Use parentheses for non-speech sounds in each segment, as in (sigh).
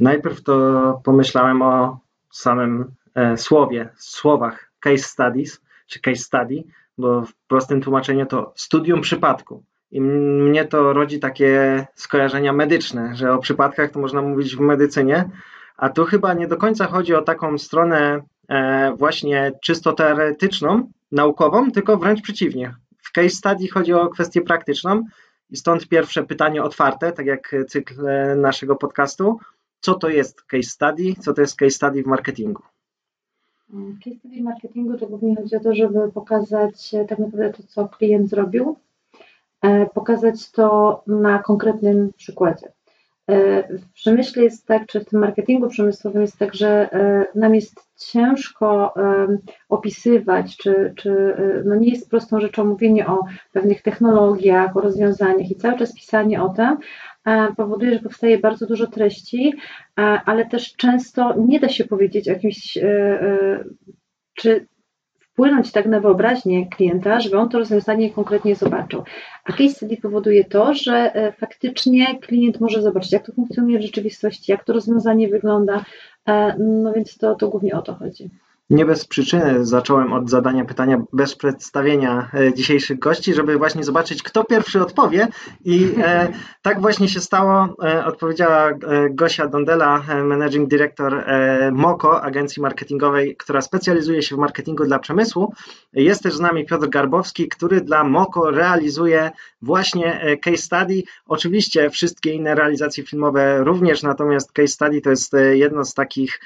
Najpierw to pomyślałem o samym e, słowie, słowach case studies czy case study, bo w prostym tłumaczeniu to studium przypadku. I mnie to rodzi takie skojarzenia medyczne, że o przypadkach to można mówić w medycynie, a tu chyba nie do końca chodzi o taką stronę e, właśnie czysto teoretyczną, naukową, tylko wręcz przeciwnie. W case study chodzi o kwestię praktyczną i stąd pierwsze pytanie otwarte, tak jak cykl e, naszego podcastu. Co to jest case study? Co to jest case study w marketingu? Case study w marketingu to głównie chodzi o to, żeby pokazać e, tak naprawdę to, co klient zrobił, pokazać to na konkretnym przykładzie. E, w przemyśle jest tak, czy w tym marketingu przemysłowym jest tak, że e, nam jest ciężko opisywać, czy, czy e, no nie jest prostą rzeczą mówienie o pewnych technologiach, o rozwiązaniach i cały czas pisanie o tym powoduje, że powstaje bardzo dużo treści, ale też często nie da się powiedzieć jakimś, czy wpłynąć tak na wyobraźnię klienta, żeby on to rozwiązanie konkretnie zobaczył. A case study powoduje to, że e, faktycznie klient może zobaczyć, jak to funkcjonuje w rzeczywistości, jak to rozwiązanie wygląda, e, no więc to, to głównie o to chodzi. Nie bez przyczyny zacząłem od zadania pytania bez przedstawienia e, dzisiejszych gości, żeby właśnie zobaczyć, kto pierwszy odpowie. I e, (laughs) tak właśnie się stało. E, odpowiedziała Gosia Dondela, managing director MOKO, agencji marketingowej, która specjalizuje się w marketingu dla przemysłu. Jest też z nami Piotr Garbowski, który dla MOKO realizuje właśnie case study. Oczywiście wszystkie inne realizacje filmowe również, natomiast case study to jest jedno z takich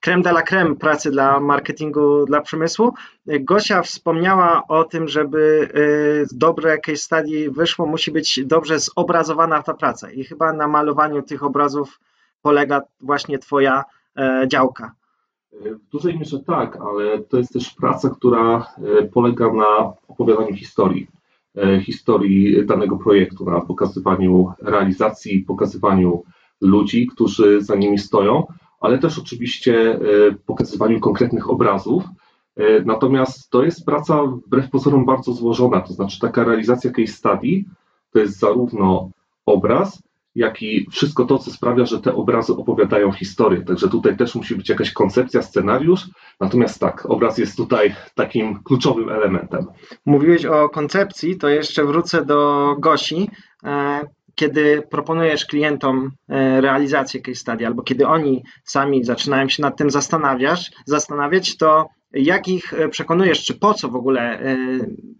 creme de la creme pracy dla marketingu dla przemysłu. Gosia wspomniała o tym, żeby dobre case study wyszło, musi być dobrze zobrazowana ta praca i chyba na malowaniu tych obrazów polega właśnie Twoja e, działka. W dużej mierze tak, ale to jest też praca, która e, polega na opowiadaniu historii, e, historii danego projektu, na pokazywaniu realizacji, pokazywaniu ludzi, którzy za nimi stoją, ale też oczywiście e, pokazywaniu konkretnych obrazów. E, natomiast to jest praca wbrew pozorom bardzo złożona, to znaczy taka realizacja case study to jest zarówno obraz, jak i wszystko to, co sprawia, że te obrazy opowiadają historię. Także tutaj też musi być jakaś koncepcja, scenariusz. Natomiast tak, obraz jest tutaj takim kluczowym elementem. Mówiłeś o koncepcji, to jeszcze wrócę do Gosi. E, kiedy proponujesz klientom e, realizację case study, albo kiedy oni sami zaczynają się nad tym zastanawiać, zastanawiać, to jak ich e, przekonujesz, czy po co w ogóle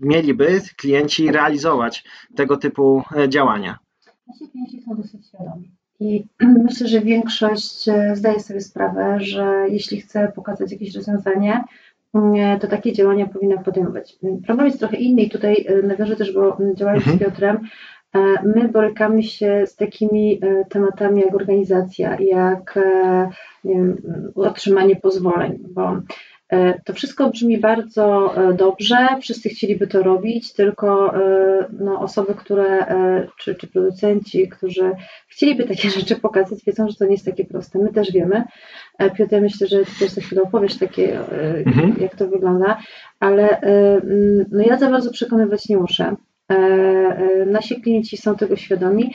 mieliby klienci realizować tego typu działania? Nasi klienci są dosyć świadomi. I (clears throat) myślę, że większość zdaje sobie sprawę, że jeśli chce pokazać jakieś rozwiązanie, to takie działania powinna podejmować. Problem jest trochę inny i tutaj nawiążę też, bo działając mhm. z Piotrem, E, my borykamy się z takimi e, tematami jak organizacja, jak e, wiem, otrzymanie pozwoleń, bo to wszystko brzmi bardzo dobrze, wszyscy chcieliby to robić, tylko no, osoby, które, czy, czy producenci, którzy chcieliby takie (laughs) rzeczy pokazać, wiedzą, że to nie jest takie proste. My też wiemy. Piotr, myślę, że ty też za chwilę opowiesz takie, mhm. jak to wygląda, ale no, ja za bardzo przekonywać nie muszę. E, e, nasi klienci są tego świadomi.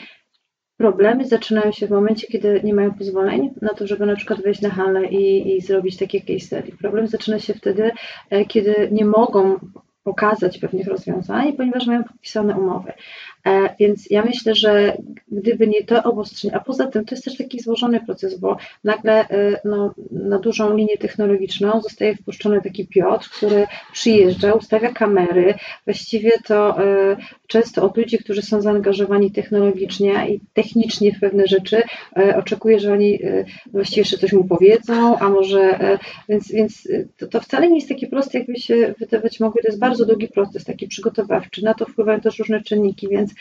Problemy zaczynają się w momencie, kiedy nie mają pozwoleń na to, żeby na przykład wejść na halę i, i zrobić takie case study. Problem zaczyna się wtedy, e, kiedy nie mogą pokazać pewnych rozwiązań, ponieważ mają podpisane umowy. E, więc ja myślę, że gdyby nie to obostrzenie, a poza tym to jest też taki złożony proces, bo nagle e, no, na dużą linię technologiczną zostaje wpuszczony taki Piotr, który przyjeżdża, ustawia kamery, właściwie to e, często od ludzi, którzy są zaangażowani technologicznie i technicznie w pewne rzeczy, oczekuje, że oni właściwie jeszcze coś mu powiedzą, a może, więc, więc to, to wcale nie jest takie proste, jakby się wydawać mogło, to jest bardzo długi proces, taki przygotowawczy, na to wpływają też różne czynniki, więc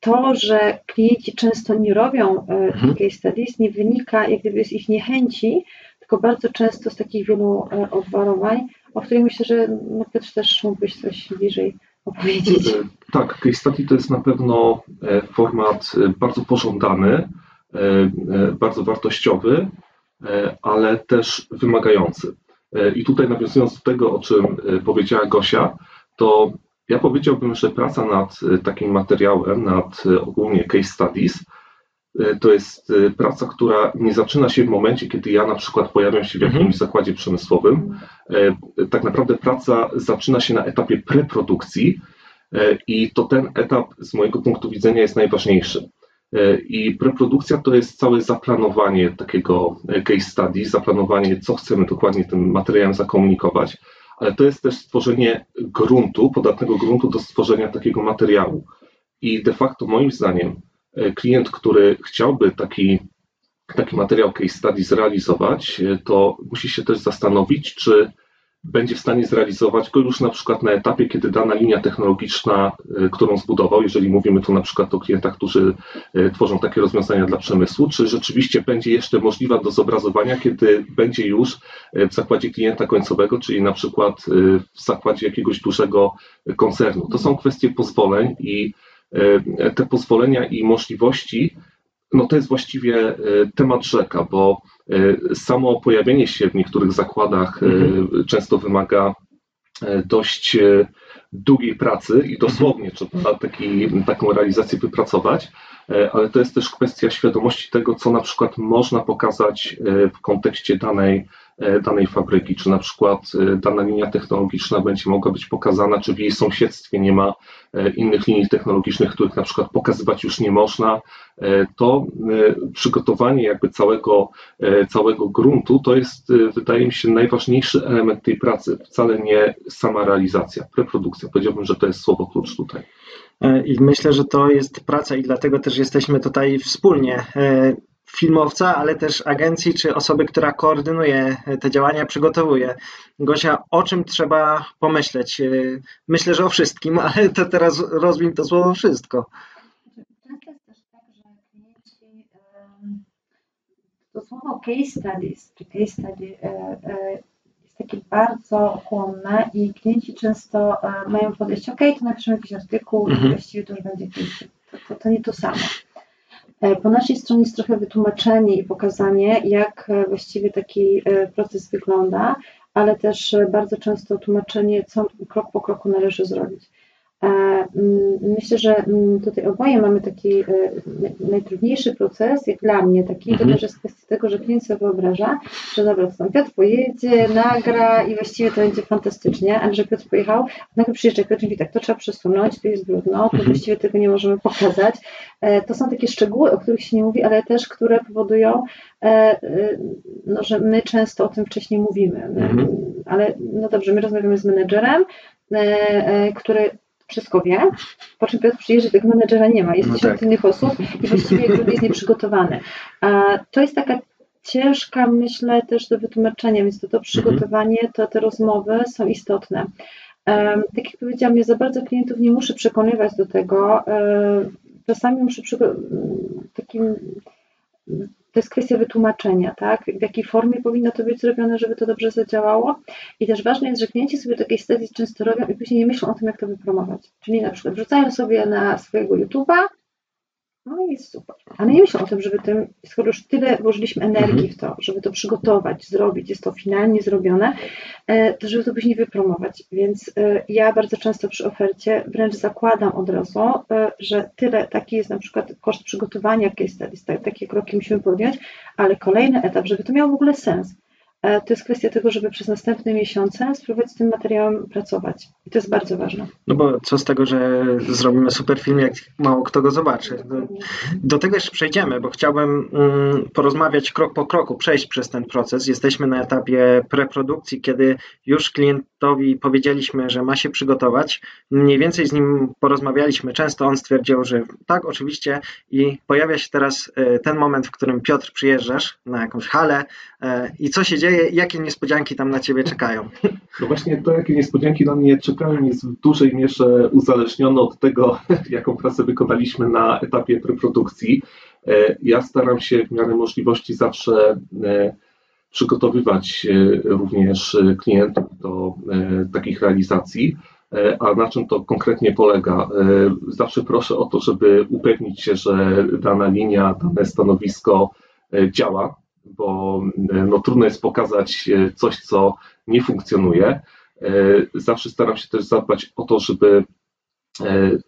to, że klienci często nie robią e, mhm. case studies, nie wynika jak gdyby z ich niechęci, tylko bardzo często z takich wielu e, obwarowań, o których myślę, że no Piotr też mógłbyś coś bliżej opowiedzieć. E, tak, case study to jest na pewno format bardzo pożądany, bardzo wartościowy, ale też wymagający. I tutaj nawiązując do tego, o czym powiedziała Gosia, to ja powiedziałbym, że praca nad e, takim materiałem, nad e, ogólnie case studies, to jest praca, która nie zaczyna się w momencie, kiedy ja na przykład pojawiam się w jakimś mhm. zakładzie przemysłowym. Tak naprawdę praca zaczyna się na etapie preprodukcji i to ten etap z mojego punktu widzenia jest najważniejszy. I preprodukcja to jest całe zaplanowanie takiego case study, zaplanowanie, co chcemy dokładnie tym materiałem zakomunikować, ale to jest też stworzenie gruntu, podatnego gruntu do stworzenia takiego materiału. I de facto moim zdaniem e, klient, który chciałby taki, taki materiał case study zrealizować, e, to musi się też zastanowić, czy będzie w stanie zrealizować go już na przykład na etapie, kiedy dana linia technologiczna, e, którą zbudował, jeżeli mówimy tu na przykład o klientach, którzy tworzą takie rozwiązania dla przemysłu, czy rzeczywiście będzie jeszcze możliwa do zobrazowania, kiedy będzie już w zakładzie klienta końcowego, czyli na przykład w zakładzie jakiegoś dużego koncernu. To są kwestie pozwoleń i E, te pozwolenia i możliwości, no to jest właściwie e, temat rzeka, bo e, samo pojawienie się w niektórych zakładach mhm. często wymaga dość długiej pracy i dosłownie trzeba taki, taką realizację wypracować, ale to jest też kwestia świadomości tego, co na przykład można pokazać w kontekście danej E, danej fabryki, czy na przykład e, dana linia technologiczna będzie mogła być pokazana, czy w jej sąsiedztwie nie ma e, innych linii technologicznych, których na przykład pokazywać już nie można, to przygotowanie jakby całego, całego gruntu to jest, wydaje mi się, najważniejszy element tej pracy, wcale nie sama realizacja, preprodukcja. Powiedziałbym, że to jest słowo klucz tutaj. I myślę, że to jest praca i dlatego też jesteśmy tutaj wspólnie filmowca, ale też agencji czy osoby, która koordynuje te działania, przygotowuje. Gosia, o czym trzeba pomyśleć? Myślę, że o wszystkim, (laughs) ale to teraz rozwin to słowo wszystko. Często jest też tak, że klienci to słowo case studies, czy case study e, e, jest takie bardzo chłonne i klienci często e, mają podejście, ok, to napiszemy jakiś artykuł mhm. i właściwie to już będzie case. To, to, to nie to samo. E, po naszej stronie jest trochę wytłumaczenie i pokazanie, jak e, właściwie taki e, proces wygląda, ale też bardzo często tłumaczenie, co krok po kroku należy zrobić. Mm, myślę, że mm, tutaj oboje mamy taki najtrudniejszy proces, jak dla mnie taki, mhm. to też jest kwestia tego, że klient sobie wyobraża, że dobra, to tam Piotr pojedzie, nagra i właściwie to będzie fantastycznie, ale że Piotr pojechał, nagle przyjeżdża Piotr i mówi tak, to trzeba przesunąć, to jest brudno, to mhm. właściwie tego nie możemy pokazać. E, to są takie szczegóły, o których się nie mówi, ale też, które powodują, e, e, no, że my często o tym wcześniej mówimy. Mhm. Ale no dobrze, my rozmawiamy z menedżerem, który wszystko wie, po czym Piotr przyjeżdża, tego menedżera nie ma, jest no tysiąc tak. innych osób i właściwie grup jest nieprzygotowany. A to jest taka ciężka, myślę, też do wytłumaczenia, więc to, to przygotowanie, to te rozmowy są istotne. Um, tak jak powiedziałam, ja za bardzo klientów nie muszę przekonywać do tego. Um, czasami muszę takim to jest kwestia wytłumaczenia, tak? W jakiej formie powinno to być zrobione, żeby to dobrze zadziałało. I też ważne jest, że klienci sobie takiej studies często robią i później nie myślą o tym, jak to wypromować. Czyli na przykład wrzucają sobie na swojego YouTube'a no i jest super. Ale nie myślę o tym, żeby tym, skoro już tyle włożyliśmy energii mhm. w to, żeby to przygotować, zrobić, jest to finalnie zrobione, e, to żeby to później wypromować. Więc e, ja bardzo często przy ofercie wręcz zakładam od razu, e, że tyle, taki jest na przykład koszt przygotowania case studies, takie kroki musimy podjąć, ale kolejny etap, żeby to miało w ogóle sens to jest kwestia tego, żeby przez następne miesiące spróbować z tym materiałem pracować. I to jest bardzo ważne. No bo co z tego, że zrobimy super film, jak mało kto go zobaczy. Do tego jeszcze przejdziemy, bo chciałbym mm, porozmawiać krok po kroku, przejść przez ten proces. Jesteśmy na etapie preprodukcji, kiedy już klientowi powiedzieliśmy, że ma się przygotować. Mniej więcej z nim porozmawialiśmy. Często on stwierdził, że tak, oczywiście. I pojawia się teraz e, ten moment, w którym Piotr przyjeżdżasz na jakąś halę e, i co się dzieje? Dzieje, jakie niespodzianki tam na ciebie czekają? No właśnie to, jakie niespodzianki na mnie czekają, jest w dużej mierze uzależnione od tego, (laughs) jaką pracę wykonaliśmy na etapie preprodukcji. E, ja staram się w miarę możliwości zawsze e, przygotowywać e, również klientów do takich realizacji. A na czym to konkretnie polega? Zawsze proszę o to, żeby upewnić się, że dana linia, dane stanowisko działa, bo e, no, trudno jest pokazać e, coś, co nie funkcjonuje. E, zawsze staram się też zadbać o to, żeby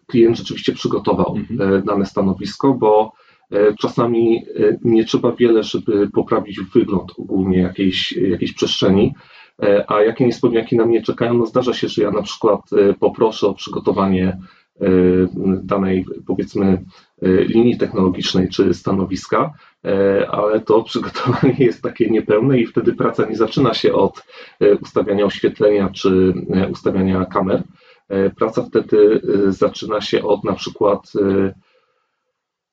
klient rzeczywiście przygotował mhm. dane stanowisko, bo Czasami nie trzeba wiele, żeby poprawić wygląd ogólnie jakiejś, jakiejś przestrzeni. A jakie niespodzianki na mnie czekają? No zdarza się, że ja na przykład poproszę o przygotowanie danej, powiedzmy, linii technologicznej czy stanowiska, ale to przygotowanie jest takie niepełne i wtedy praca nie zaczyna się od ustawiania oświetlenia czy ustawiania kamer. Praca wtedy zaczyna się od na przykład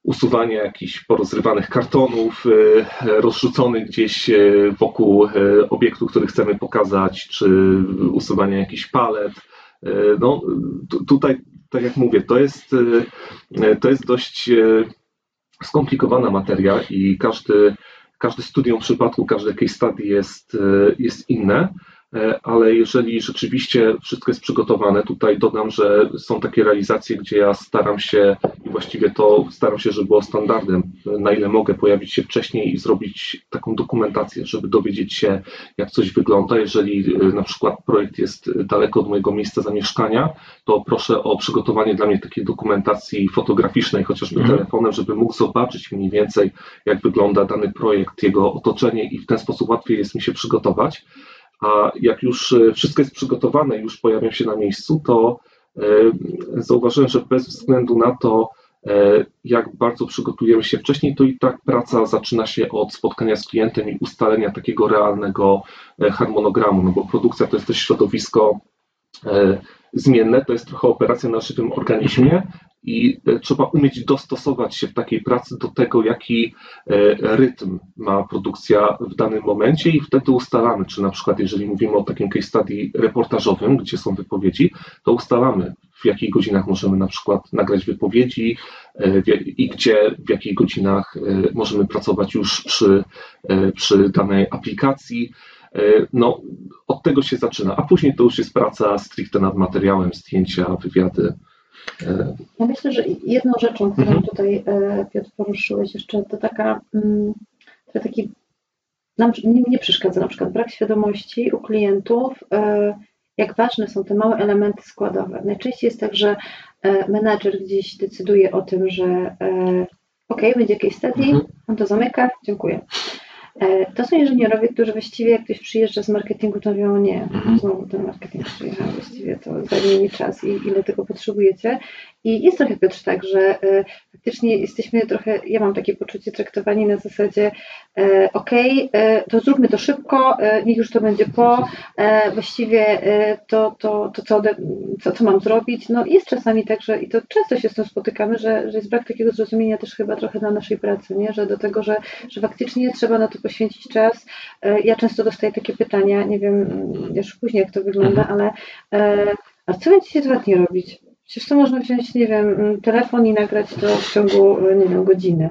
usuwania jakichś porozrywanych kartonów, rozrzuconych gdzieś wokół obiektu, który chcemy pokazać, czy usuwania jakichś palet. No, tutaj tak jak mówię, to jest, e, to jest dość e, skomplikowana materia i każdy, każdy studium przypadku, każde case study jest, e, jest inne. E, ale jeżeli rzeczywiście wszystko jest przygotowane, tutaj dodam, że są takie realizacje, gdzie ja staram się i właściwie to staram się, żeby było standardem, na ile mogę pojawić się wcześniej i zrobić taką dokumentację, żeby dowiedzieć się, jak coś wygląda. Jeżeli e, na przykład projekt jest daleko od mojego miejsca zamieszkania, to proszę o przygotowanie dla mnie takiej dokumentacji fotograficznej, chociażby mhm. telefonem, żeby mógł zobaczyć mniej więcej, jak wygląda dany projekt, jego otoczenie i w ten sposób łatwiej jest mi się przygotować a jak już e, wszystko jest przygotowane już pojawiam się na miejscu, to e, zauważyłem, że bez względu na to, e, jak bardzo przygotujemy się wcześniej, to i tak praca zaczyna się od spotkania z klientem i ustalenia takiego realnego harmonogramu, no bo produkcja to jest też środowisko zmienne, to jest trochę operacja na żywym organizmie i e, trzeba umieć dostosować się w takiej pracy do tego, jaki e, rytm ma produkcja w danym momencie i wtedy ustalamy, czy na przykład jeżeli mówimy o takim case study reportażowym, gdzie są wypowiedzi, to ustalamy w jakich godzinach możemy na przykład nagrać wypowiedzi e, i gdzie, w jakich godzinach możemy pracować już przy, przy danej aplikacji. No, od tego się zaczyna, a później to już jest praca stricte nad materiałem, zdjęcia, wywiady. Ja myślę, że jedną rzeczą, którą mhm. tutaj e, Piotr poruszyłeś jeszcze, to taka, mm, to taki, nam nie przeszkadza na przykład brak świadomości u klientów, e, jak ważne są te małe elementy składowe. Najczęściej jest tak, że e, menadżer gdzieś decyduje o tym, że ok, będzie jakieś study, mhm. on to zamyka, dziękuję. E, to są inżynierowie, którzy właściwie jak ktoś przyjeżdża z marketingu, to mówią, nie, mhm. znowu ten marketing przyjechał, właściwie to zajmie mi czas i ile tego potrzebujecie. I jest trochę Piotr tak, że e, faktycznie jesteśmy trochę, ja mam takie poczucie traktowani na zasadzie e, ok, to zróbmy to szybko, niech już to będzie po, właściwie to, to, to co, co, co mam zrobić. No jest czasami tak, że i to często się z tym spotykamy, że, że jest brak takiego zrozumienia też chyba trochę dla naszej pracy, nie? że do tego, że, że faktycznie trzeba na to poświęcić czas. E, ja często dostaję takie pytania, nie wiem już później jak to wygląda, ale e, a co będziecie dwa dni robić? Przecież to można wziąć, nie wiem, telefon i nagrać to w ciągu, nie wiem, godziny.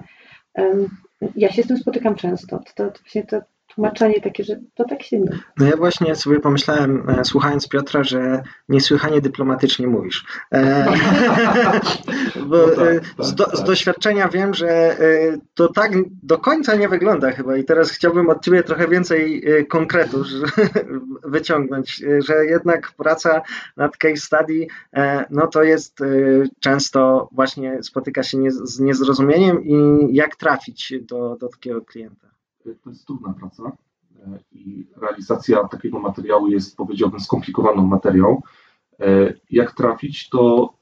Ja się z tym spotykam często. To, to właśnie to, tłumaczenie takie, że to tak się nie. No ja właśnie sobie pomyślałem, e, słuchając Piotra, że niesłychanie dyplomatycznie mówisz. E, (laughs) bo no tak, e, tak, z, do, tak. z, doświadczenia wiem, że to tak do końca nie wygląda chyba i teraz chciałbym od Ciebie trochę więcej konkretów (laughs) wyciągnąć, że jednak praca nad case study, no to jest często właśnie spotyka się nie, z niezrozumieniem i jak trafić do, do takiego klienta to jest trudna praca e, i realizacja takiego materiału jest, powiedziałbym, skomplikowaną materią. E, jak trafić, to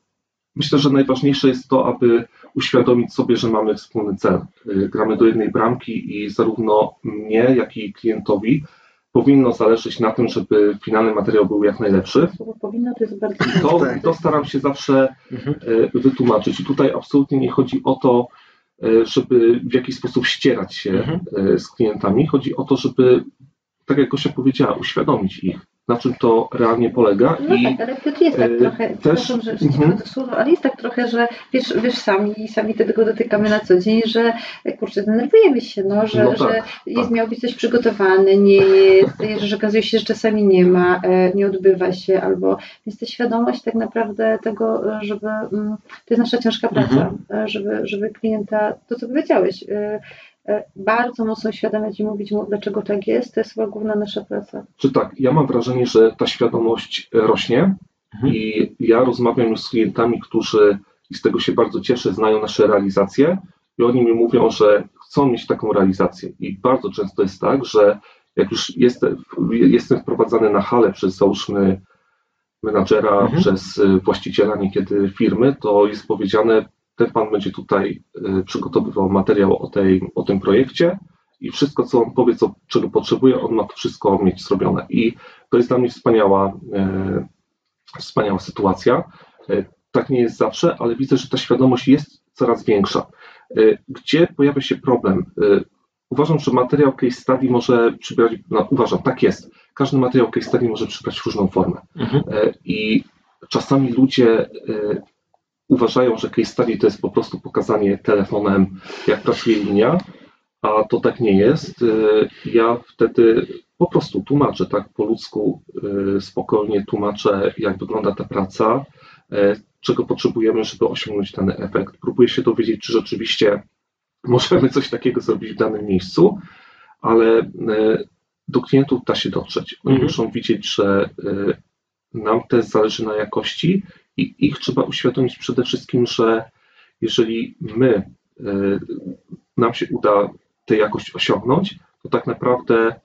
myślę, że najważniejsze jest to, aby uświadomić sobie, że mamy wspólny cel. E, gramy do jednej bramki i zarówno mnie, jak i klientowi powinno zależeć na tym, żeby finalny materiał był jak najlepszy. Powinno to jest bardzo to, to staram się zawsze mhm. wytłumaczyć. I tutaj absolutnie nie chodzi o to, żeby w jakiś sposób ścierać się mhm. E, z klientami. Chodzi o to, żeby, tak jak Gosia powiedziała, uświadomić ich, na czym to realnie polega. No I tak, ale to jest tak e, trochę, też, że, że mm słowo, ale jest tak trochę, że wiesz, wiesz sami, sami tego dotykamy na co dzień, że kurczę, denerwujemy się, no, że, no tak, że jest, tak. miał być coś przygotowany, nie jest, (laughs) że okazuje się, że czasami nie ma, e, nie odbywa się, albo jest ta świadomość tak naprawdę tego, żeby, mm, to jest nasza ciężka praca, mhm. żeby, żeby klienta, to co powiedziałeś, E, bardzo mocno uświadamiać i mówić mu, dlaczego tak jest, to jest chyba główna nasza praca. Czy tak? Ja mam wrażenie, że ta świadomość rośnie mhm. i ja rozmawiam już z klientami, którzy, i z tego się bardzo cieszę, znają nasze realizacje i oni mi mówią, że chcą mieć taką realizację. I bardzo często jest tak, że jak już jestem, jestem wprowadzany na halę przez załóżmy menadżera, mhm. przez y, właściciela niekiedy firmy, to jest powiedziane, ten pan będzie tutaj y, przygotowywał materiał o, tej, o tym projekcie i wszystko, co on powie, co, czego potrzebuje, on ma to wszystko mieć zrobione. I to jest dla mnie wspaniała, e, wspaniała sytuacja. E, tak nie jest zawsze, ale widzę, że ta świadomość jest coraz większa. Gdzie pojawia się problem? Uważam, że materiał case study może przybrać, no, uważam, tak jest. Każdy materiał case study może przybrać różną formę. Mhm. I czasami ludzie uważają, że case study to jest po prostu pokazanie telefonem, jak pracuje linia, a to tak nie jest. Ja wtedy po prostu tłumaczę, tak po ludzku, spokojnie tłumaczę, jak wygląda ta praca, czego potrzebujemy, żeby osiągnąć ten efekt. Próbuję się dowiedzieć, czy rzeczywiście możemy coś takiego zrobić w danym miejscu, ale do klientów da się dotrzeć. Oni mhm. muszą widzieć, że nam też zależy na jakości i ich trzeba uświadomić przede wszystkim, że jeżeli my, e, nam się uda tę jakość osiągnąć, to tak naprawdę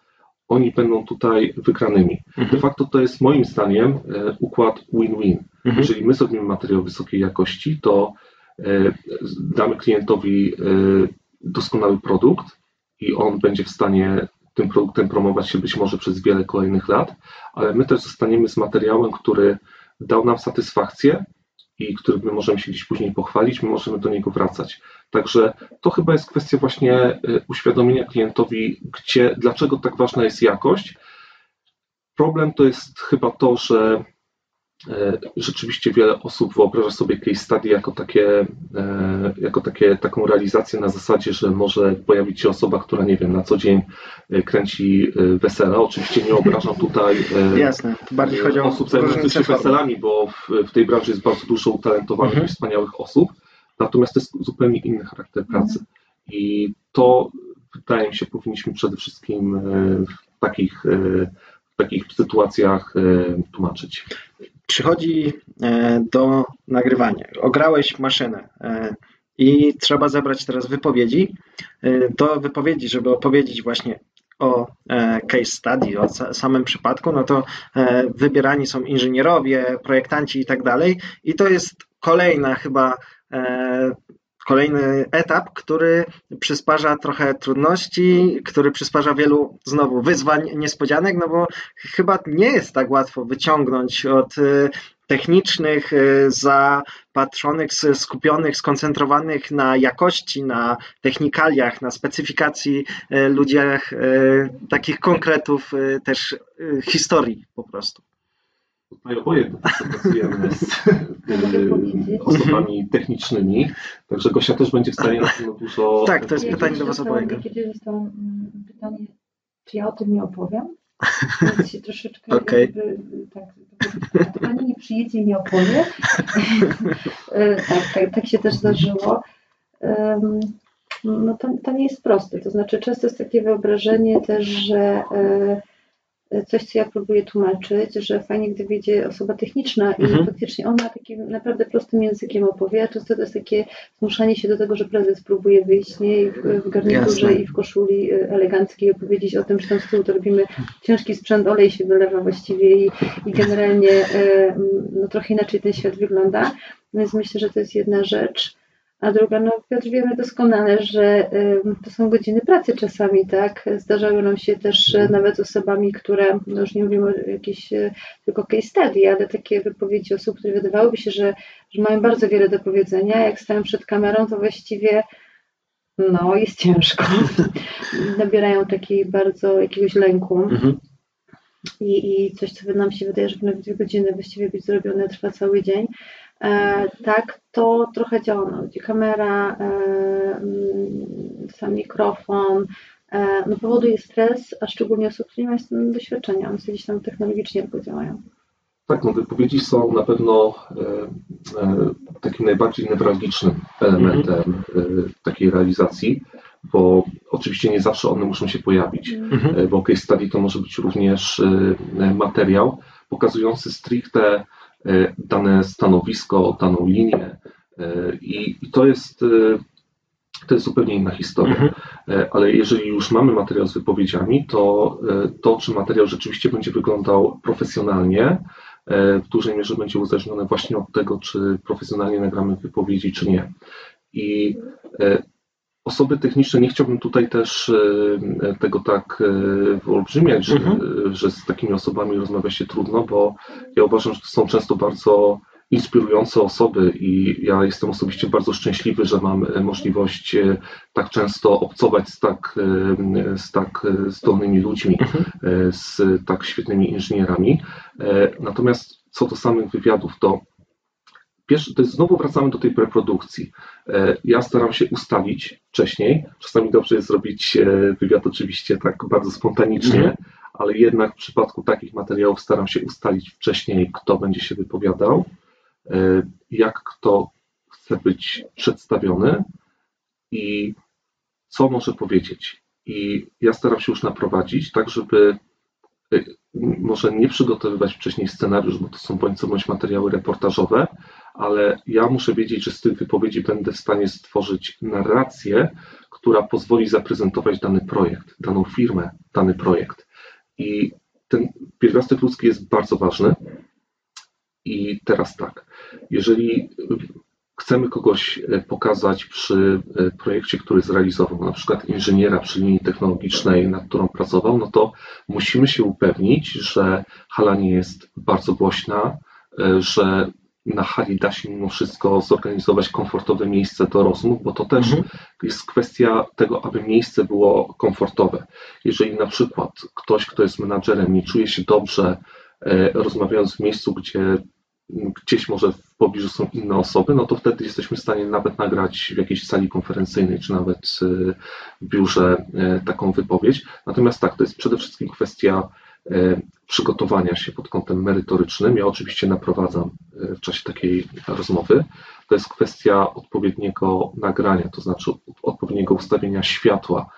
oni będą tutaj wygranymi. Mhm. De facto to jest moim zdaniem układ win-win. Mhm. Jeżeli my zrobimy materiał wysokiej jakości, to E, damy klientowi e, doskonały produkt i on będzie w stanie tym produktem promować się być może przez wiele kolejnych lat, ale my też zostaniemy z materiałem, który dał nam satysfakcję i który my możemy się gdzieś później pochwalić, my możemy do niego wracać. Także to chyba jest kwestia właśnie e, uświadomienia klientowi, gdzie, dlaczego tak ważna jest jakość. Problem to jest chyba to, że rzeczywiście wiele osób wyobraża sobie case study jako, takie, e, jako takie, taką realizację na zasadzie, że może pojawić się osoba, która nie wiem, na co dzień e, kręci wesela. Oczywiście nie obrażam tutaj Jasne, bardziej chodzi o osób zajmujących się weselami, bo w, w, tej branży jest bardzo dużo utalentowanych mhm. i wspaniałych osób, natomiast to jest zupełnie inny charakter pracy. Mhm. I to wydaje mi się powinniśmy przede wszystkim w takich, w takich sytuacjach tłumaczyć przychodzi e, do nagrywania. Ograłeś maszynę e, i trzeba zebrać teraz wypowiedzi. E, do wypowiedzi, żeby opowiedzieć właśnie o case study, o samym przypadku, no to wybierani są inżynierowie, projektanci i tak dalej. I to jest kolejna chyba kolejny etap, który przysparza trochę trudności, który przysparza wielu znowu wyzwań, niespodzianek, no bo chyba nie jest tak łatwo wyciągnąć od y, technicznych, y, zapatrzonych, skupionych, skoncentrowanych na jakości, na technikaliach, na specyfikacji y, ludziach, takich konkretów też historii po prostu. Tutaj oboje pracujemy z e, (laughs) osobami technicznymi, także Gosia też będzie w stanie na pewno dużo... Tak, to jest pytanie do Was obojga. Kiedy zostało mm, pytanie, czy ja o tym nie opowiem? (laughs) Więc się troszeczkę okay. jakby, tak, Pani nie przyjedzie i nie opowie. E, (laughs) tak, tak, tak się też zdarzyło. No to, to nie jest proste. To znaczy często jest takie wyobrażenie też, że e, coś, co ja próbuję tłumaczyć, że fajnie, gdy wiedzie osoba techniczna i mhm. faktycznie ona takim naprawdę prostym językiem opowie, a często to jest takie zmuszanie się do tego, że prezes próbuje wyjść nie, w, garniturze Jasne. i w koszuli e, eleganckiej opowiedzieć o tym, że tam z tyłu to robimy ciężki sprzęt, olej się wylewa właściwie i, i generalnie e, no, trochę inaczej ten świat wygląda. Więc myślę, że to jest jedna rzecz. A druga, no Piotr wiemy doskonale, że to są godziny pracy czasami, tak? Zdarzały nam się też e, nawet z osobami, które, no już nie mówimy o jakiejś e, tylko case study, ale takie wypowiedzi osób, które wydawałoby się, że, że mają bardzo wiele do powiedzenia. Jak stają przed kamerą, to właściwie no, jest ciężko. (laughs) Nabierają takiej bardzo jakiegoś lęku. Mhm. I, I coś, co nam się wydaje, że powinno dwie godziny właściwie być zrobione, trwa cały dzień. E, tak, to trochę działa na ludzi. Kamera, e, mm, sam mikrofon, e, no powoduje stres, a szczególnie osób, które nie mają doświadczenia, one gdzieś tam technologicznie tylko działają. Tak, no wypowiedzi są na pewno e, e, takim najbardziej newralgicznym elementem e, takiej realizacji, bo oczywiście nie zawsze one muszą się pojawić, mhm. bo case study to może być również materiał pokazujący stricte dane stanowisko, daną linię. E, I, to jest, e, to jest zupełnie inna historia. Mhm. Ale jeżeli już mamy materiał z wypowiedziami, to to, czy materiał rzeczywiście będzie wyglądał profesjonalnie, w dużej mierze będzie uzależnione właśnie od tego, czy profesjonalnie nagramy wypowiedzi, czy nie. I osoby techniczne, nie chciałbym tutaj też e, tego tak e, wyolbrzymiać, że, mhm. że z takimi osobami rozmawia się trudno, bo ja uważam, że to są często bardzo inspirujące osoby i ja jestem osobiście bardzo szczęśliwy, że mam e, możliwość tak często obcować z tak, z tak zdolnymi ludźmi, mhm. z tak świetnymi inżynierami. Natomiast co do samych wywiadów, to Pierwszy, to jest znowu wracamy do tej preprodukcji. E, ja staram się ustalić wcześniej. Czasami dobrze jest zrobić e, wywiad oczywiście tak bardzo spontanicznie, mm. ale jednak w przypadku takich materiałów staram się ustalić wcześniej, kto będzie się wypowiadał, e, jak kto chce być przedstawiony i co może powiedzieć. I ja staram się już naprowadzić, tak żeby może nie przygotowywać wcześniej scenariusz, bo to są bądź co bądź materiały reportażowe, ale ja muszę wiedzieć, że z tych wypowiedzi będę w stanie stworzyć narrację, która pozwoli zaprezentować dany projekt, daną firmę, dany projekt. I ten pierwiastek ludzki jest bardzo ważny. I teraz tak, jeżeli chcemy kogoś e, pokazać przy e, projekcie, który zrealizował, na przykład inżyniera przy linii technologicznej, nad którą pracował, no to musimy się upewnić, że hala nie jest bardzo głośna, e, że na hali da się mimo wszystko zorganizować komfortowe miejsce do rozmów, bo to też mhm. jest kwestia tego, aby miejsce było komfortowe. Jeżeli na przykład ktoś, kto jest menadżerem, nie czuje się dobrze, rozmawiając w miejscu, gdzie gdzieś może w pobliżu są inne osoby, no to wtedy jesteśmy w stanie nawet nagrać w jakiejś sali konferencyjnej, czy nawet y, w biurze y, taką wypowiedź. Natomiast tak, to jest przede wszystkim kwestia przygotowania się pod kątem merytorycznym. Ja oczywiście naprowadzam w czasie takiej rozmowy. To jest kwestia odpowiedniego nagrania, to znaczy odpowiedniego ustawienia światła,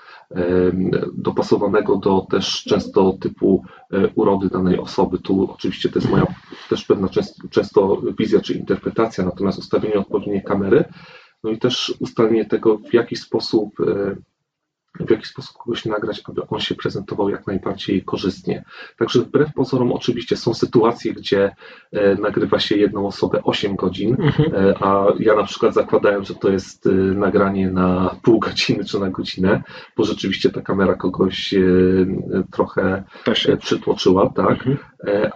dopasowanego do też często typu e, urody danej osoby. Tu oczywiście to jest moja też pewna często, często wizja czy interpretacja, natomiast ustawienie odpowiedniej kamery, no i też ustalenie tego, w jaki sposób e, w jaki sposób kogoś nagrać, aby on się prezentował jak najbardziej korzystnie. Także wbrew pozorom oczywiście są sytuacje, gdzie e, nagrywa się jedną osobę 8 godzin, mhm. e, a ja na przykład zakładałem, że to jest e, nagranie na pół godziny czy na godzinę, bo rzeczywiście ta kamera kogoś trochę przytłoczyła, tak, mhm.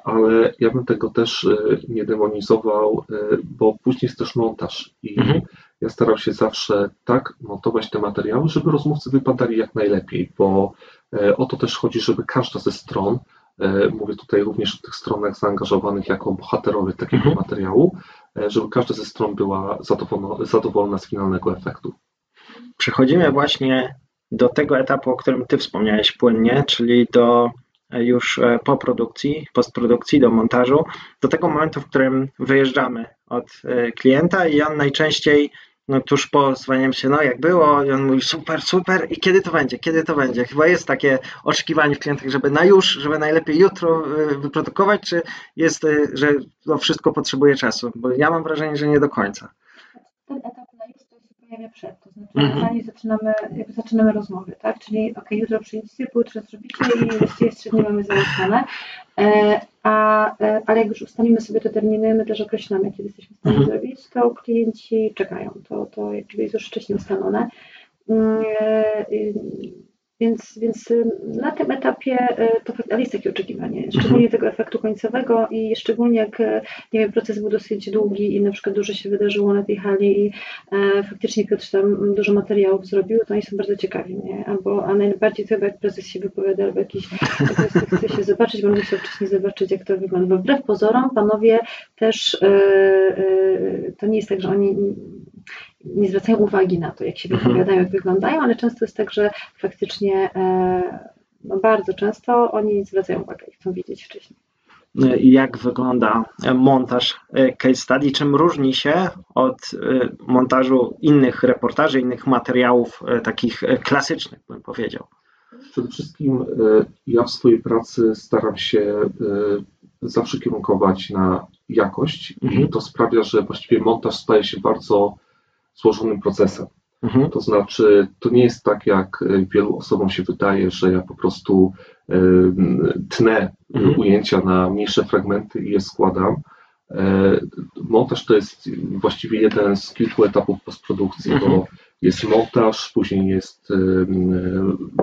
ale ja bym tego też nie demonizował, bo później jest też montaż i mhm ja starał się zawsze tak montować te materiały, żeby rozmówcy wypadali jak najlepiej, bo e, o to też chodzi, żeby każda ze stron, e, mówię tutaj również o tych stronach zaangażowanych jako bohaterowie takiego mhm. materiału, e, żeby każda ze stron była zadowolona, zadowolona z finalnego efektu. Przechodzimy właśnie do tego etapu, o którym Ty wspomniałeś płynnie, czyli do już po produkcji, postprodukcji, do montażu, do tego momentu, w którym wyjeżdżamy od klienta i on najczęściej no tuż po zwaniam się, no jak było, i on mówi super, super i kiedy to będzie, kiedy to będzie? Chyba jest takie oczekiwanie w klientach, żeby na już, żeby najlepiej jutro y, wyprodukować, czy jest, y, że to wszystko potrzebuje czasu? Bo ja mam wrażenie, że nie do końca. Ten etap na już to się pojawia przed, to znaczy mm zaczynamy, jakby zaczynamy rozmowy, tak? Czyli ok, jutro przyjdziecie, pojutrze zrobicie i właściwie średnio mamy załatwione. E, a, e, ale jak już ustalimy sobie te terminy, my też określamy, kiedy jesteśmy w stanie mhm. zrobić, to klienci czekają. To, to jakby jest już wcześniej ustalone. Mm, e, więc, więc y, na tym etapie y, to ale jest takie oczekiwanie, mhm. szczególnie tego efektu końcowego i szczególnie jak y, nie wiem, proces był dosyć długi i na przykład dużo się wydarzyło na tej hali i e, faktycznie Piotr tam dużo materiałów zrobił, to oni są bardzo ciekawi, nie? Albo, a najbardziej to chyba jak prezes się wypowiada, albo jakiś prezes chce się zobaczyć, bo on chciał wcześniej zobaczyć, jak to wygląda. Bo wbrew pozorom panowie też, e, e, to nie jest tak, że oni nie zwracają uwagi na to, jak się mhm. wypowiadają, jak wyglądają, ale często jest tak, że faktycznie e, no bardzo często oni zwracają uwagę i chcą widzieć wcześniej. Jak wygląda montaż e, case study? Czym różni się od e, montażu innych reportaży, innych materiałów takich klasycznych, bym powiedział? Przede wszystkim ja w swojej pracy staram się zawsze kierunkować na jakość mhm. i to sprawia, że właściwie montaż staje się bardzo złożonym procesem. Mhm. To znaczy, to nie jest tak, jak wielu osobom się wydaje, że ja po prostu tnę mhm. ujęcia na mniejsze fragmenty i je składam. Montaż to jest właściwie jeden z kilku etapów postprodukcji, mhm. bo jest montaż, później jest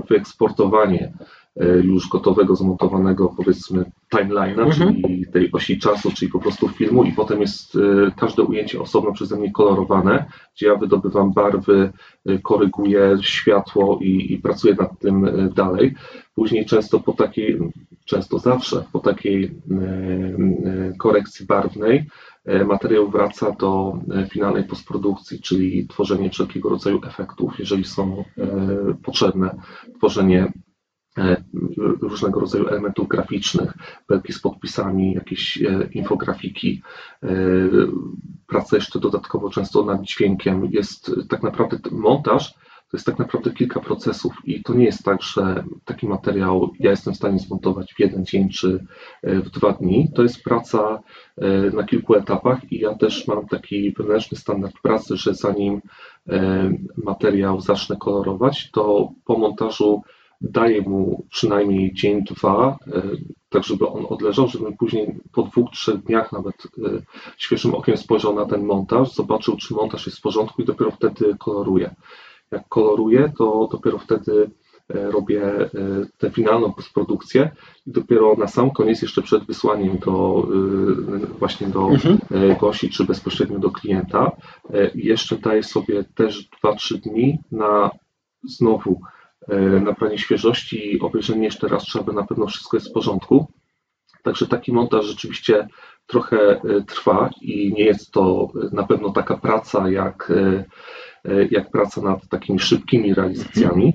wyeksportowanie E, już gotowego, zmontowanego powiedzmy timeline'a, mhm. czyli tej osi czasu, czyli po prostu filmu i potem jest e, każde ujęcie osobno przeze mnie kolorowane, gdzie ja wydobywam barwy, e, koryguję światło i, i pracuję nad tym dalej. Później często po takiej, często zawsze po takiej korekcji barwnej materiał wraca do finalnej postprodukcji, czyli tworzenie wszelkiego rodzaju efektów, jeżeli są potrzebne, tworzenie E, różnego rodzaju elementów graficznych, belki z podpisami, jakieś e, infografiki, e, praca jeszcze dodatkowo często nad dźwiękiem. Jest tak naprawdę montaż, to jest tak naprawdę kilka procesów i to nie jest tak, że taki materiał ja jestem w stanie zmontować w jeden dzień czy w dwa dni. To jest praca na kilku etapach i ja też mam taki wewnętrzny standard pracy, że zanim materiał zacznę kolorować, to po montażu daję mu przynajmniej dzień, dwa, e, tak żeby on odleżał, żebym później po dwóch, trzech dniach nawet e, świeżym okiem spojrzał na ten montaż, zobaczył, czy montaż jest w porządku i dopiero wtedy koloruję. Jak koloruję, to dopiero wtedy e, robię tę finalną postprodukcję i dopiero na sam koniec, jeszcze przed wysłaniem do właśnie do mhm. gości, czy bezpośrednio do klienta, jeszcze daję sobie też 2-3 dni na znowu nabranie świeżości i obejrzenie jeszcze raz, czy aby na pewno wszystko jest w porządku. Także taki montaż rzeczywiście trochę e, trwa i nie jest to na pewno taka praca jak, e, jak praca nad takimi szybkimi realizacjami,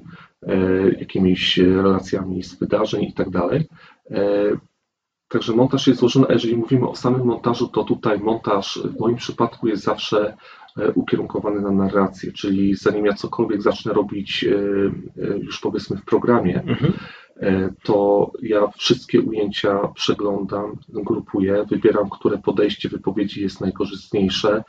jakimiś relacjami z wydarzeń i tak dalej. Także montaż jest złożony, a jeżeli mówimy o samym montażu, to tutaj montaż w moim przypadku jest zawsze E, ukierunkowany na narrację, czyli zanim ja cokolwiek zacznę robić e, e, już powiedzmy w programie, mhm. to ja wszystkie ujęcia przeglądam, grupuję, wybieram, które podejście wypowiedzi jest najkorzystniejsze,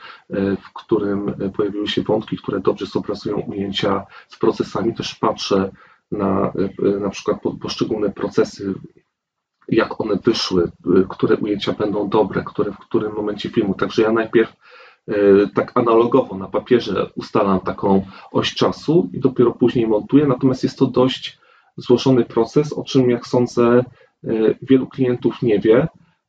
w którym pojawiły się wątki, które dobrze zobrazują ujęcia z procesami. Też patrzę na na przykład poszczególne procesy jak one wyszły, które ujęcia będą dobre, które w którym momencie filmu. Także ja najpierw E, tak analogowo na papierze ustalam taką oś czasu i dopiero później montuję, natomiast jest to dość złożony proces, o czym jak sądzę e, wielu klientów nie wie,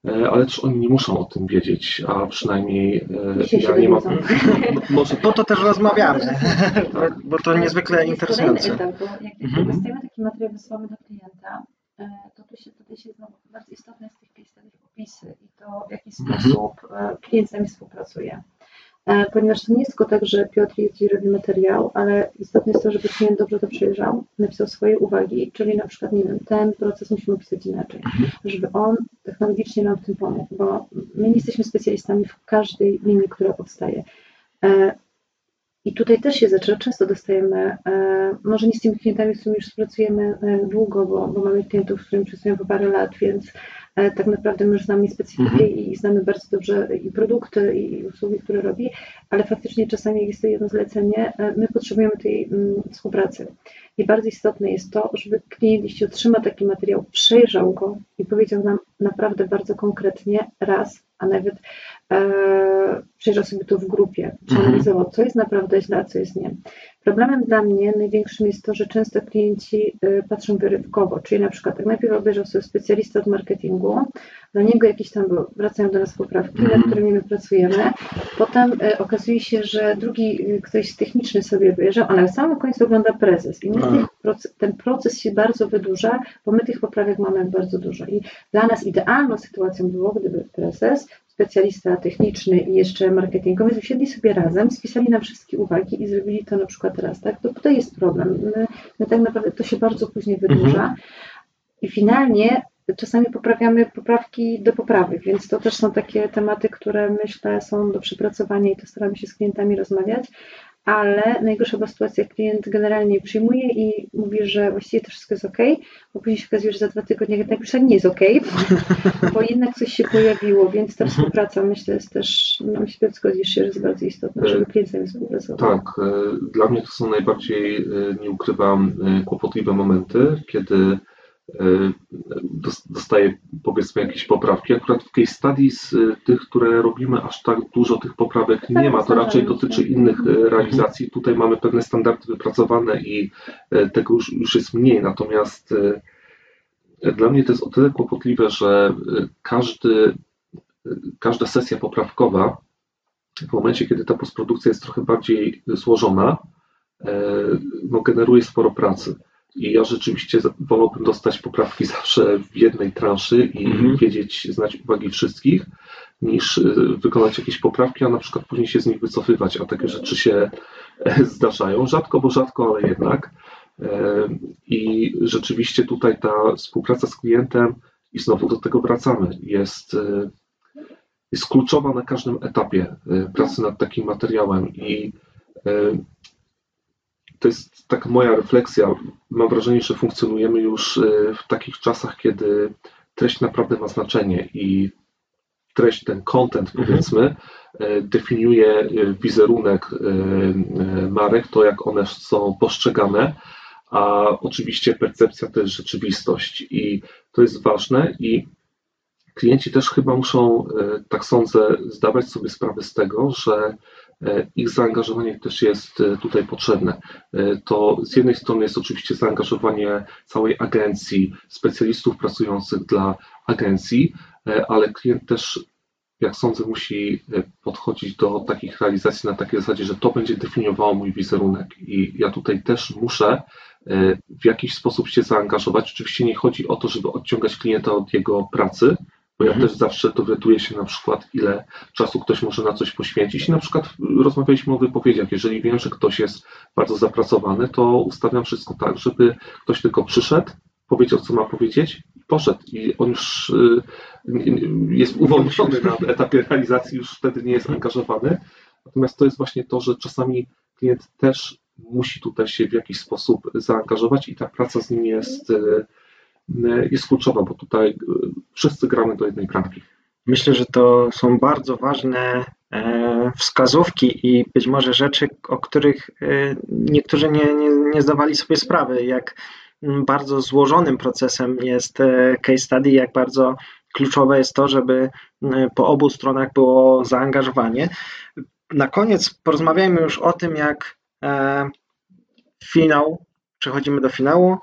e, ale też oni nie muszą o tym wiedzieć, a przynajmniej ja nie mam. (laughs) Może po to też rozmawiamy, (laughs) bo to niezwykle interesujące. Etap, bo jak mhm. dostajemy taki materiał, wysyłamy do klienta, to tu się, tutaj się znowu bardzo istotne jest tych opisy i to w jaki mhm. sposób klient z nami współpracuje. E, ponieważ to nie jest tylko tak, że Piotr jeździ robi materiał, ale istotne jest to, żeby klient dobrze to przejrzał, napisał swoje uwagi, czyli na przykład, nie wiem, ten proces musimy opisać inaczej, mhm. żeby on technologicznie nam w tym pomógł, bo my nie jesteśmy specjalistami w każdej linii, która powstaje. E, I tutaj też się zaczyna, często dostajemy, e, może nie z tymi klientami, z którymi już współpracujemy długo, bo, bo mamy klientów, z którymi pracujemy po parę lat, więc tak naprawdę my już znamy specyfikę mhm. i znamy bardzo dobrze i produkty, i usługi, które robi, ale faktycznie czasami jest to jedno zlecenie, e, my potrzebujemy tej mm, współpracy. I bardzo istotne jest to, żeby klient, jeśli otrzyma taki materiał, przejrzał go i powiedział nam naprawdę bardzo konkretnie raz, a nawet e, przejrzał sobie to w grupie, przeanalizował, mhm. co jest naprawdę źle, a co jest nie. Problemem dla mnie największym jest to, że często klienci y, patrzą wyrywkowo, czyli na przykład jak najpierw obejrzał sobie specjalistę od marketingu, dla niego jakieś tam wracają do nas poprawki, nad mhm. którymi my pracujemy, potem y, okazuje się, że drugi y, ktoś techniczny sobie obejrzał, ale na samym końcu ogląda prezes. I ten proces się bardzo wydłuża, bo my tych poprawek mamy bardzo dużo. I dla nas idealną sytuacją było, gdyby prezes specjalista techniczny i jeszcze marketingowy usiedli sobie razem, spisali nam wszystkie uwagi i zrobili to na przykład raz, tak? To tutaj jest problem. My, my tak naprawdę to się bardzo później wydłuża mhm. i finalnie czasami poprawiamy poprawki do poprawek, więc to też są takie tematy, które myślę są do przepracowania i to staramy się z klientami rozmawiać, ale najgorsza była sytuacja, klient generalnie przyjmuje i mówi, że właściwie to wszystko jest ok, bo później się okazuje, że za dwa tygodnie jednak już tak nie jest ok, bo (laughs) jednak coś się pojawiło, więc ta współpraca myślę jest też, no myślę, że zgodzisz się, że jest bardzo istotna, żeby klient z nami współpracował. Tak, e, dla mnie to są najbardziej, e, nie ukrywam, e, kłopotliwe momenty, kiedy dostaję powiedzmy jakieś poprawki. Akurat w case studies tych, które robimy, aż tak dużo tych poprawek nie ma. To raczej dotyczy innych realizacji. Tutaj mamy pewne standardy wypracowane i tego już, już jest mniej. Natomiast dla mnie to jest o tyle kłopotliwe, że każdy, każda sesja poprawkowa w momencie, kiedy ta postprodukcja jest trochę bardziej złożona, no, generuje sporo pracy. I ja rzeczywiście wolałbym dostać poprawki zawsze w jednej transzy i mhm. wiedzieć, znać uwagi wszystkich, niż y, wykonać jakieś poprawki, a na przykład później się z nich wycofywać, a takie rzeczy się e, zdarzają. Rzadko, bo rzadko, ale jednak. E, I rzeczywiście tutaj ta współpraca z klientem, i znowu do tego wracamy, jest, e, jest kluczowa na każdym etapie pracy nad takim materiałem. I to jest taka moja refleksja. Mam wrażenie, że funkcjonujemy już y, w takich czasach, kiedy treść naprawdę ma znaczenie i treść, ten content mhm. powiedzmy, y, definiuje y, wizerunek marek, to jak one są postrzegane, a oczywiście percepcja to jest rzeczywistość i to jest ważne i klienci też chyba muszą, tak sądzę, zdawać sobie sprawę z tego, że E, ich zaangażowanie też jest e, tutaj potrzebne. E, to z jednej strony jest oczywiście zaangażowanie całej agencji, specjalistów pracujących dla agencji, ale klient też, jak sądzę, musi podchodzić do takich realizacji na takiej zasadzie, że to będzie definiowało mój wizerunek. I ja tutaj też muszę w jakiś sposób się zaangażować. Oczywiście nie chodzi o to, żeby odciągać klienta od jego pracy, bo ja mhm. też zawsze dowiaduję się na przykład, ile czasu ktoś może na coś poświęcić. I na przykład rozmawialiśmy o wypowiedziach. Jeżeli wiem, że ktoś jest bardzo zapracowany, to ustawiam wszystko tak, żeby ktoś tylko przyszedł, powiedział, co ma powiedzieć i poszedł. I on już y, jest uwolniony na etapie realizacji, już wtedy nie jest angażowany. Natomiast to jest właśnie to, że czasami klient też musi tutaj się w jakiś sposób zaangażować i ta praca z nim jest y, jest kluczowa, bo tutaj e, wszyscy gramy do jednej bramki. Myślę, że to są bardzo ważne e, wskazówki i być może rzeczy, o których niektórzy nie, nie, nie zdawali sobie sprawy, jak bardzo złożonym procesem jest case study, jak bardzo kluczowe jest to, żeby po obu stronach było zaangażowanie. Na koniec porozmawiajmy już o tym, jak finał, przechodzimy do finału,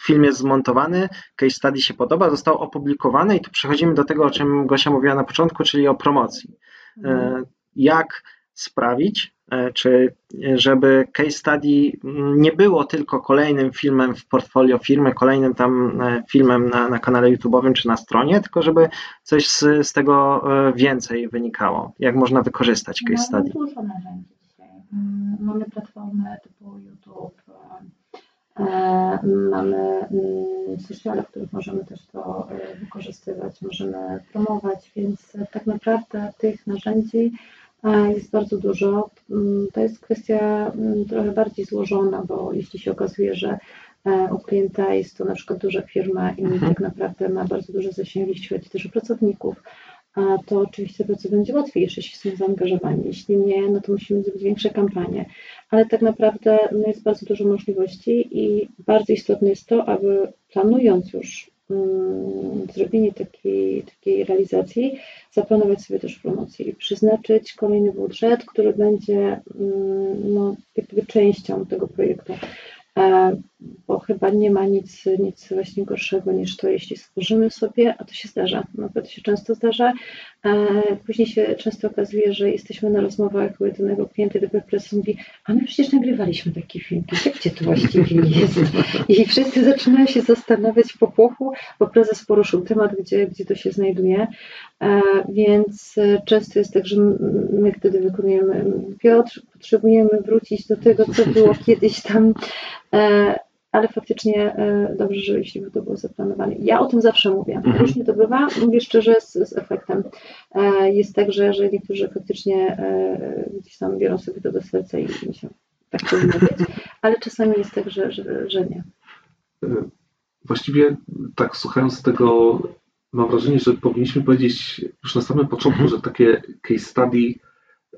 film jest zmontowany, case study się podoba, został opublikowany i tu przechodzimy do tego, o czym Gosia mówiła na początku, czyli o promocji. Mhm. Jak sprawić, e, czy żeby case study nie było tylko kolejnym filmem w portfolio firmy, kolejnym tam e, filmem na, na kanale YouTube'owym czy na stronie, tylko żeby coś z, z tego więcej wynikało. Jak można wykorzystać case study? Mamy dużo narzędzi dzisiaj. Mm, mamy platformy typu YouTube, E, mamy mm, sociale, w których możemy też to e, wykorzystywać, możemy promować, więc tak naprawdę tych narzędzi e, jest bardzo dużo. Mm, to jest kwestia mm, trochę bardziej złożona, bo jeśli się okazuje, że u klienta jest to na przykład duża firma i mhm. tak naprawdę ma bardzo duże zasięgi, jeśli chodzi też o pracowników, to oczywiście będzie łatwiejsze, jeśli są zaangażowani. Jeśli nie, no to musimy zrobić większe kampanie. Ale tak naprawdę no jest bardzo dużo możliwości i bardzo istotne jest to, aby planując już um, zrobienie takiej, takiej realizacji, zaplanować sobie też promocję i przeznaczyć kolejny budżet, który będzie um, no, jakby częścią tego projektu. E, bo chyba nie ma nic, nic właśnie gorszego niż to, jeśli stworzymy sobie, a to się zdarza, naprawdę się często zdarza. E, później się często okazuje, że jesteśmy na rozmowach u jednego klienta dopiero prezes mówi, a my przecież nagrywaliśmy taki film, gdzie to właściwie jest? I wszyscy zaczynają się zastanawiać po popłochu, bo prezes poruszył temat, gdzie, gdzie to się znajduje, e, więc często jest tak, że my wtedy wykonujemy, Piotr, potrzebujemy wrócić do tego, co było kiedyś tam ale faktycznie dobrze, że jeśli by to było zaplanowane. Ja o tym zawsze mówię. Mhm. Różnie to bywa, mówię szczerze z, z efektem. Jest tak, że, że niektórzy faktycznie gdzieś tam biorą sobie to do serca i myślą, tak powinno być, ale czasami jest tak, że, że, że nie. Właściwie tak słuchając tego, mam wrażenie, że powinniśmy powiedzieć już na samym początku, mhm. że takie case study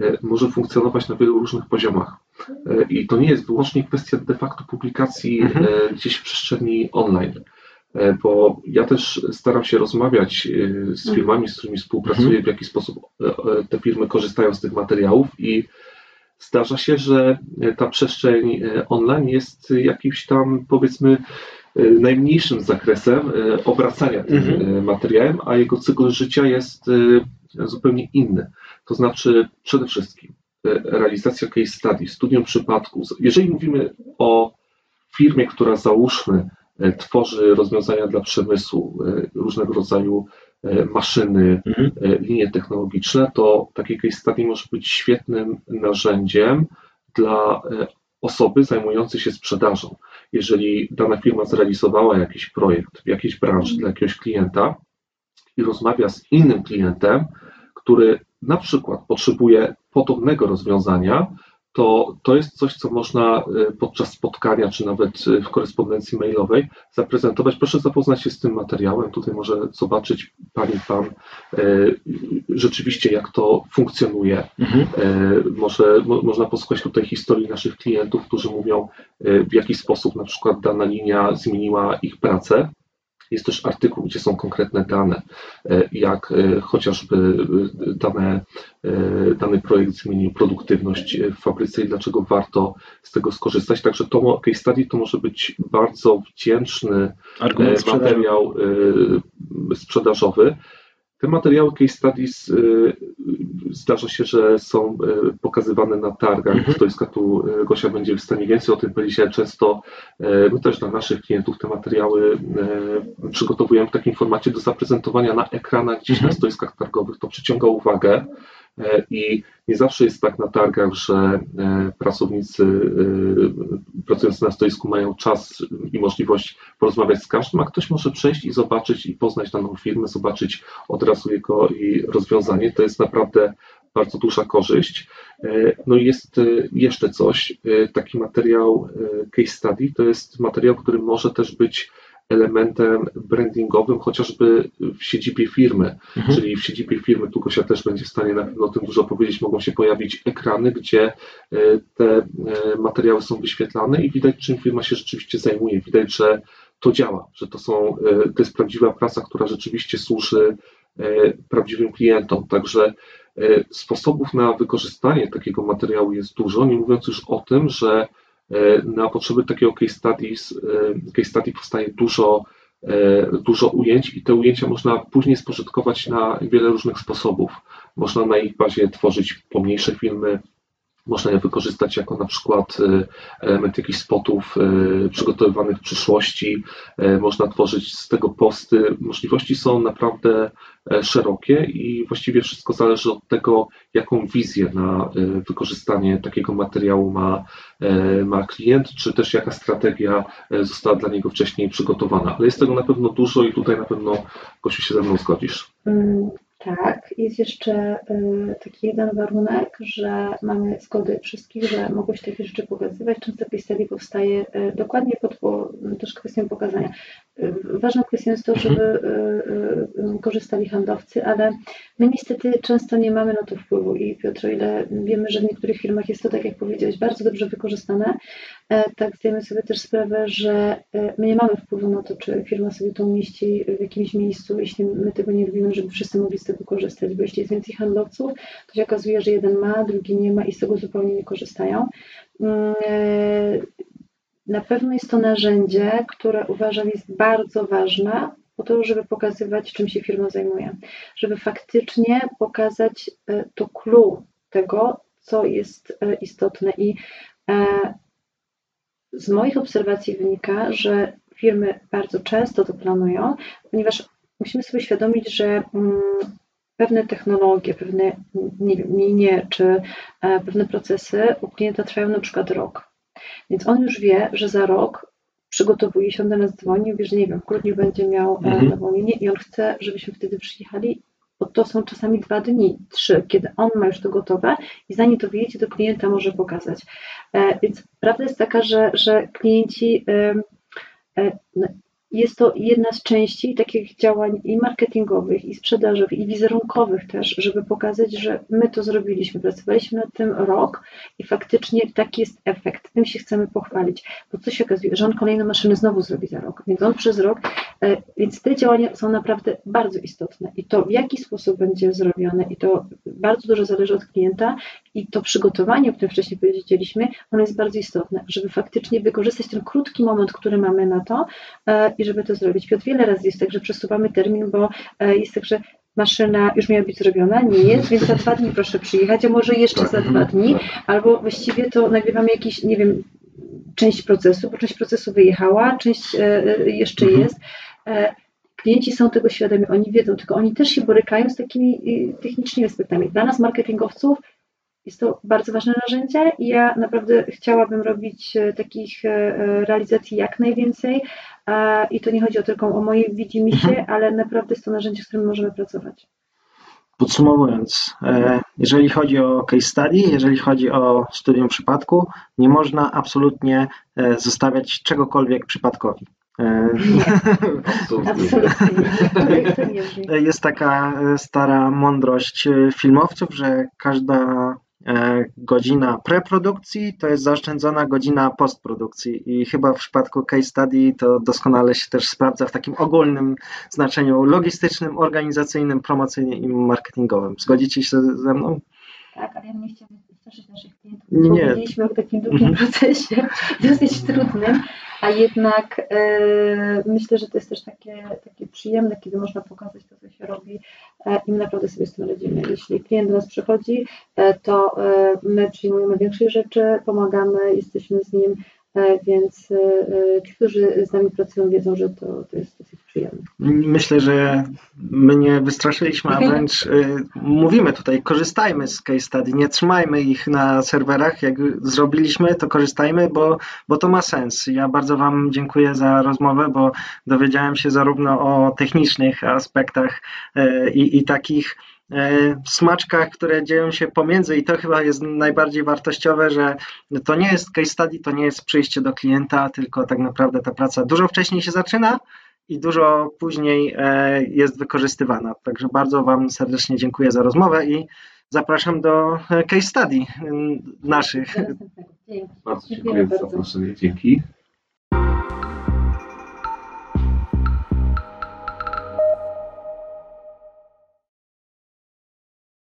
e, może funkcjonować na wielu różnych poziomach. E, I to nie jest wyłącznie kwestia de facto publikacji mhm. E, gdzieś w przestrzeni online. Bo ja też staram się rozmawiać z mhm. firmami, z którymi współpracuję, w jaki sposób te firmy korzystają z tych materiałów i zdarza się, że ta przestrzeń online jest jakimś tam powiedzmy E, najmniejszym zakresem e, obracania tym mhm. E, materiałem, a jego cykl życia jest zupełnie inny. To znaczy przede wszystkim realizacja case study, studium przypadku. Jeżeli mówimy o firmie, która załóżmy tworzy rozwiązania dla przemysłu, różnego rodzaju maszyny, mhm. linie technologiczne, to takie case study może być świetnym narzędziem dla osoby zajmującej się sprzedażą. Jeżeli dana firma zrealizowała jakiś projekt w jakiejś branży dla jakiegoś klienta i rozmawia z innym klientem, który na przykład potrzebuje podobnego rozwiązania, to to jest coś, co można e, podczas spotkania, czy nawet e, w korespondencji mailowej zaprezentować. Proszę zapoznać się z tym materiałem. Tutaj może zobaczyć Pani, Pan e, rzeczywiście, jak to funkcjonuje. Mhm. Może mo, można posłuchać tutaj historii naszych klientów, którzy mówią, w jaki sposób na przykład dana linia zmieniła ich pracę. Jest też artykuł, gdzie są konkretne dane, e, jak e, chociażby e, dane, dany projekt zmienił produktywność w fabryce i dlaczego warto z tego skorzystać. Także to case study to może być bardzo wdzięczny materiał sprzedażowy. Te materiały case studies y, zdarza się, że są y, pokazywane na targach. Mhm. Stoiska tu y, Gosia będzie w stanie więcej o tym powiedzieć, ale często my też dla naszych klientów te materiały przygotowujemy w takim formacie do zaprezentowania na ekranach gdzieś mhm. na stoiskach targowych. To przyciąga uwagę. E, I nie zawsze jest tak na targach, że e, pracownicy e, pracujący na stoisku mają czas i możliwość porozmawiać z każdym, a ktoś może przejść i zobaczyć i poznać daną firmę, zobaczyć od razu jego i rozwiązanie. To jest naprawdę bardzo duża korzyść. No i jest jeszcze coś, taki materiał case study, to jest materiał, który może też być elementem brandingowym, chociażby w siedzibie firmy. Mhm. Czyli w siedzibie firmy, tu Gosia też będzie w stanie na pewno o tym dużo powiedzieć, mogą się pojawić ekrany, gdzie e, te e, materiały są wyświetlane i widać, czym firma się rzeczywiście zajmuje. Widać, że to działa, że to są, e, to jest prawdziwa praca, która rzeczywiście służy prawdziwym klientom. Także sposobów na wykorzystanie takiego materiału jest dużo, nie mówiąc już o tym, że na potrzeby takiego case, studies, e, case study powstaje dużo, e, dużo ujęć i te ujęcia można później spożytkować na wiele różnych sposobów. Można na ich bazie tworzyć pomniejsze filmy, można je wykorzystać jako na przykład element jakichś spotów przygotowywanych w przyszłości, można tworzyć z tego posty. Możliwości są naprawdę E, szerokie i właściwie wszystko zależy od tego, jaką wizję na e, wykorzystanie takiego materiału ma, e, ma klient, czy też jaka strategia została dla niego wcześniej przygotowana. Ale jest tego na pewno dużo i tutaj na pewno, Gosiu, się ze mną zgodzisz. Tak, jest jeszcze taki jeden warunek, że mamy zgody wszystkich, że mogą się takie rzeczy pokazywać. Często case powstaje dokładnie pod też kwestią pokazania. Ważną kwestią jest to, żeby mhm. y, y, korzystali handlowcy, ale my niestety często nie mamy na to wpływu i Piotr, o ile wiemy, że w niektórych firmach jest to, tak jak powiedziałeś, bardzo dobrze wykorzystane, e, tak zdajemy sobie też sprawę, że e, my nie mamy wpływu na to, czy firma sobie to umieści w jakimś miejscu, jeśli my tego nie robimy, żeby wszyscy mogli z tego korzystać, bo jeśli jest więcej handlowców, to się okazuje, że jeden ma, drugi nie ma i z tego zupełnie nie korzystają. Na pewno jest to narzędzie, które uważam jest bardzo ważne po to, żeby pokazywać, czym się firma zajmuje, żeby faktycznie pokazać e, to clue tego, co jest e, istotne. I e, z moich obserwacji wynika, że firmy bardzo często to planują, ponieważ musimy sobie świadomić, że mm, pewne technologie, pewne linie czy pewne procesy u klienta trwają na przykład rok. Więc on już wie, że za rok przygotowuje się, on do nas dzwoni, mówi, że nie wiem, w grudniu będzie miał e, Mhm. nową linię i on chce, żebyśmy wtedy przyjechali, bo to są czasami dwa dni, trzy, kiedy on ma już to gotowe i zanim to wyjedzie do klienta może pokazać. E, Więc prawda jest taka, że, że klienci e, no, jest to jedna z części takich działań i marketingowych, i sprzedażowych, i wizerunkowych też, żeby pokazać, że my to zrobiliśmy, pracowaliśmy nad tym rok i faktycznie taki jest efekt. Tym się chcemy pochwalić. Bo co się okazuje, że on kolejne maszyny znowu zrobi za rok, więc on przez rok, więc te działania są naprawdę bardzo istotne i to w jaki sposób będzie zrobione i to bardzo dużo zależy od klienta i to przygotowanie, o którym wcześniej powiedzieliśmy, ono jest bardzo istotne, żeby faktycznie wykorzystać ten krótki moment, który mamy na to e, i żeby to zrobić. Piotr, wiele razy jest tak, że przesuwamy termin, bo e, jest tak, że maszyna już miała być zrobiona, nie jest, więc za dwa dni proszę przyjechać, a może jeszcze za dwa dni, albo właściwie to nagrywamy jakiś, nie wiem, część procesu, bo część procesu wyjechała, część e, e, jeszcze Mhm. jest. E, Klienci są tego świadomi, oni wiedzą, tylko oni też się borykają z takimi technicznymi aspektami. Dla nas, marketingowców, jest to bardzo ważne narzędzie i ja naprawdę chciałabym robić takich realizacji jak najwięcej i to nie chodzi o tylko o moje widzimisię, ale naprawdę jest to narzędzie, z którym możemy pracować. Podsumowując, e, jeżeli chodzi o case study, jeżeli chodzi o studium przypadku, nie można absolutnie e, zostawiać czegokolwiek przypadkowi. E, (laughs) Absolutnie. Nie. (laughs) Jest taka stara mądrość filmowców, że każda godzina preprodukcji to jest zaoszczędzona godzina postprodukcji i chyba w przypadku case study to doskonale się też sprawdza w takim ogólnym znaczeniu logistycznym, organizacyjnym, promocyjnym i marketingowym. Zgodzicie się ze mną? Tak, ale ja nie chciałabym straszyć naszych klientów. Nie. Powiedzieliśmy o takim długim (laughs) procesie, dosyć trudnym, a jednak e, myślę, że to jest też takie, takie przyjemne, kiedy można pokazać to, co się robi e, i my naprawdę sobie z tym radzimy. Jeśli klient do nas przychodzi, e, to e, my przyjmujemy większej rzeczy, pomagamy, jesteśmy z nim, więc e, e, ci, którzy z nami pracują, wiedzą, że to, to jest dosyć przyjemne. Myślę, że my nie wystraszyliśmy, a (laughs) wręcz mówimy tutaj, korzystajmy z case study, nie trzymajmy ich na serwerach. Jak zrobiliśmy, to korzystajmy, bo, bo to ma sens. Ja bardzo Wam dziękuję za rozmowę, bo dowiedziałem się zarówno o technicznych aspektach i, i takich smaczkach, które dzieją się pomiędzy i to chyba jest najbardziej wartościowe, że to nie jest case study, to nie jest przyjście do klienta, tylko tak naprawdę ta praca dużo wcześniej się zaczyna, i dużo później e, jest wykorzystywana. Także bardzo Wam serdecznie dziękuję za rozmowę i zapraszam do e, case study naszych. Dzięki. Bardzo dziękuję za bardzo. zaproszenie. Dzięki.